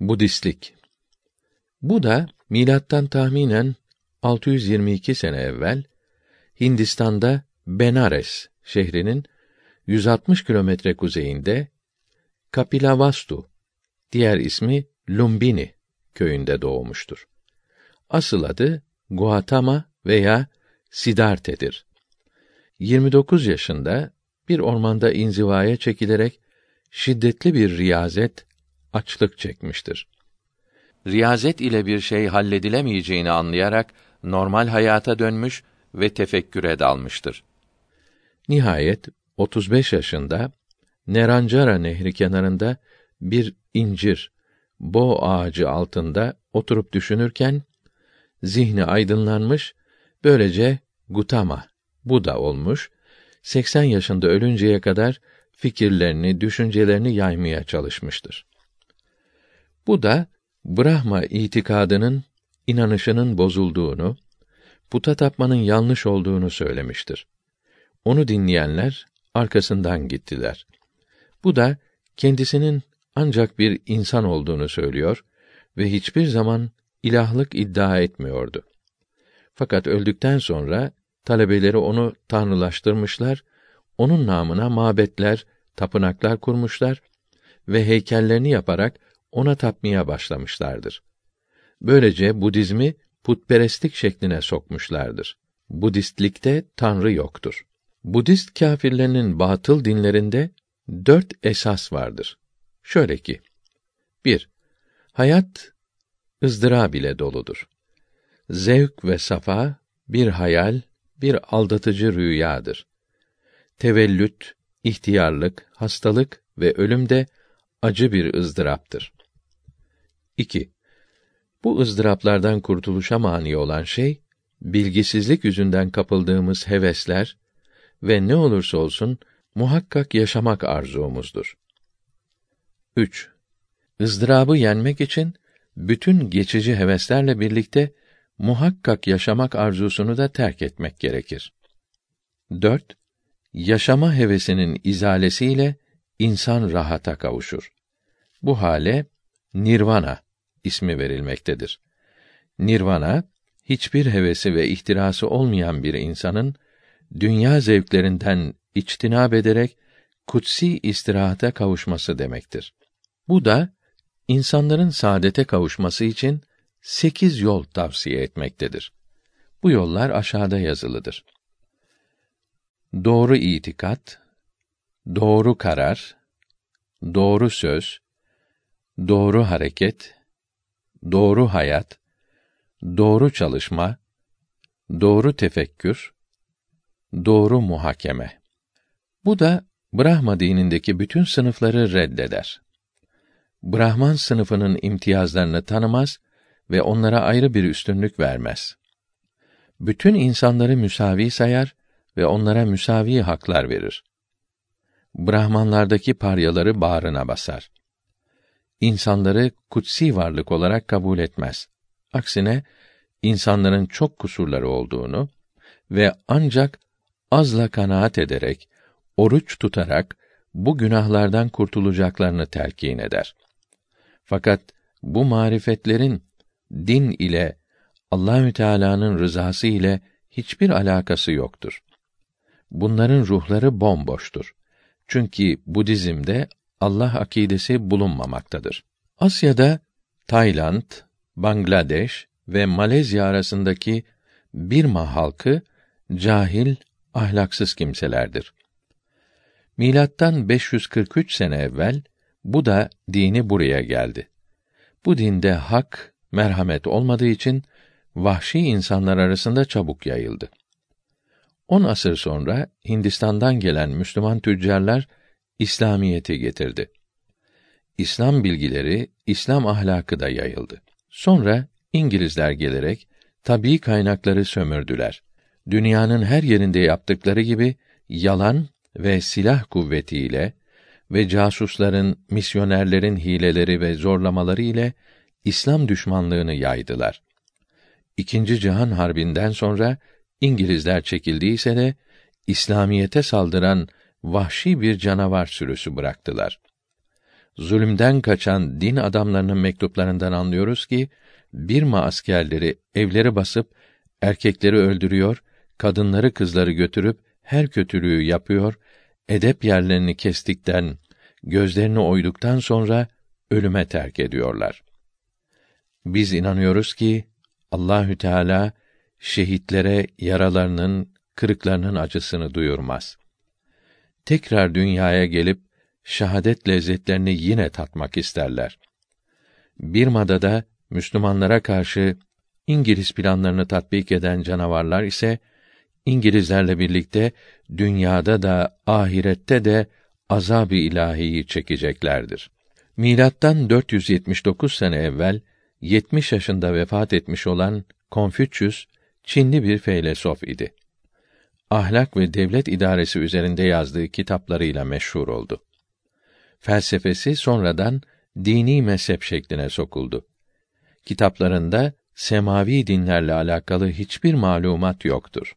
Budistlik Bu da milattan tahminen 622 sene evvel Hindistan'da Benares şehrinin 160 kilometre kuzeyinde Kapilavastu, diğer ismi Lumbini köyünde doğmuştur. Asıl adı Gautama veya Siddharthe'dir. 29 yaşında bir ormanda inzivaya çekilerek şiddetli bir riyazet, açlık çekmiştir. Riyazet ile bir şey halledilemeyeceğini anlayarak normal hayata dönmüş ve tefekküre dalmıştır. Nihayet 35 yaşında Neranjara nehri kenarında bir incir, bo ağacı altında oturup düşünürken zihni aydınlanmış, böylece Gutama, Buda olmuş, 80 yaşında ölünceye kadar fikirlerini, düşüncelerini yaymaya çalışmıştır. Bu da Brahma itikadının inanışının bozulduğunu, puta tapmanın yanlış olduğunu söylemiştir. Onu dinleyenler arkasından gittiler. Bu da kendisinin ancak bir insan olduğunu söylüyor ve hiçbir zaman ilahlık iddia etmiyordu. Fakat öldükten sonra talebeleri onu tanrılaştırmışlar, onun namına mabetler, tapınaklar kurmuşlar ve heykellerini yaparak ona tapmaya başlamışlardır. Böylece Budizmi putperestlik şekline sokmuşlardır. Budistlikte tanrı yoktur. Budist kâfirlerinin batıl dinlerinde dört esas vardır. Şöyle ki: 1. Hayat ızdırab ile doludur. Zevk ve safa bir hayal, bir aldatıcı rüyadır. Tevellüt, ihtiyarlık, hastalık ve ölüm de acı bir ızdıraptır. 2. Bu ızdıraplardan kurtuluşa mani olan şey, bilgisizlik yüzünden kapıldığımız hevesler ve ne olursa olsun muhakkak yaşamak arzumuzdur. 3. ızdırabı yenmek için bütün geçici heveslerle birlikte muhakkak yaşamak arzusunu da terk etmek gerekir. 4. Yaşama hevesinin izalesiyle insan rahata kavuşur. Bu hale nirvana ismi verilmektedir. Nirvana hiçbir hevesi ve ihtirası olmayan bir insanın dünya zevklerinden içtinab ederek kutsi istirahate kavuşması demektir. Bu da insanların saadete kavuşması için sekiz yol tavsiye etmektedir. Bu yollar aşağıda yazılıdır. Doğru itikat, doğru karar, doğru söz, doğru hareket, doğru hayat, doğru çalışma, doğru tefekkür, doğru muhakeme. Bu da Brahma dinindeki bütün sınıfları reddeder. Brahman sınıfının imtiyazlarını tanımaz ve onlara ayrı bir üstünlük vermez. Bütün insanları müsavi sayar ve onlara müsavi haklar verir. Brahmanlardaki paryaları bağrına basar. İnsanları kutsi varlık olarak kabul etmez. Aksine insanların çok kusurları olduğunu ve ancak azla kanaat ederek, oruç tutarak bu günahlardan kurtulacaklarını telkin eder. Fakat bu marifetlerin din ile Allahü Teala'nın rızası ile hiçbir alakası yoktur. Bunların ruhları bomboştur. Çünkü Budizm'de Allah akidesi bulunmamaktadır. Asya'da Tayland, Bangladeş ve Malezya arasındaki Birma halkı cahil, ahlaksız kimselerdir. Milattan 543 sene evvel bu da dini buraya geldi. Bu dinde hak, merhamet olmadığı için vahşi insanlar arasında çabuk yayıldı. On asır sonra Hindistan'dan gelen Müslüman tüccarlar İslamiyeti getirdi. İslam bilgileri, İslam ahlakı da yayıldı. Sonra İngilizler gelerek tabii kaynakları sömürdüler. Dünyanın her yerinde yaptıkları gibi yalan ve silah kuvvetiyle ve casusların, misyonerlerin hileleri ve zorlamaları ile İslam düşmanlığını yaydılar. İkinci Cihan Harbi'nden sonra İngilizler çekildiyse de İslamiyete saldıran vahşi bir canavar sürüsü bıraktılar. zulümden kaçan din adamlarının mektuplarından anlıyoruz ki Birma askerleri evleri basıp erkekleri öldürüyor, kadınları kızları götürüp her kötülüğü yapıyor, edep yerlerini kestikten, gözlerini oyduktan sonra ölüme terk ediyorlar. Biz inanıyoruz ki Allahü Teala şehitlere yaralarının, kırıklarının acısını duyurmaz. Tekrar dünyaya gelip şahadet lezzetlerini yine tatmak isterler. Birma'da da Müslümanlara karşı İngiliz planlarını tatbik eden canavarlar ise İngilizlerle birlikte dünyada da ahirette de azab-ı ilahiyi çekeceklerdir. Milattan 479 sene evvel 70 yaşında vefat etmiş olan Konfüçyüs Çinli bir feylesof idi. Ahlak ve devlet idaresi üzerinde yazdığı kitaplarıyla meşhur oldu. Felsefesi sonradan dini mezhep şekline sokuldu. Kitaplarında semavi dinlerle alakalı hiçbir malumat yoktur.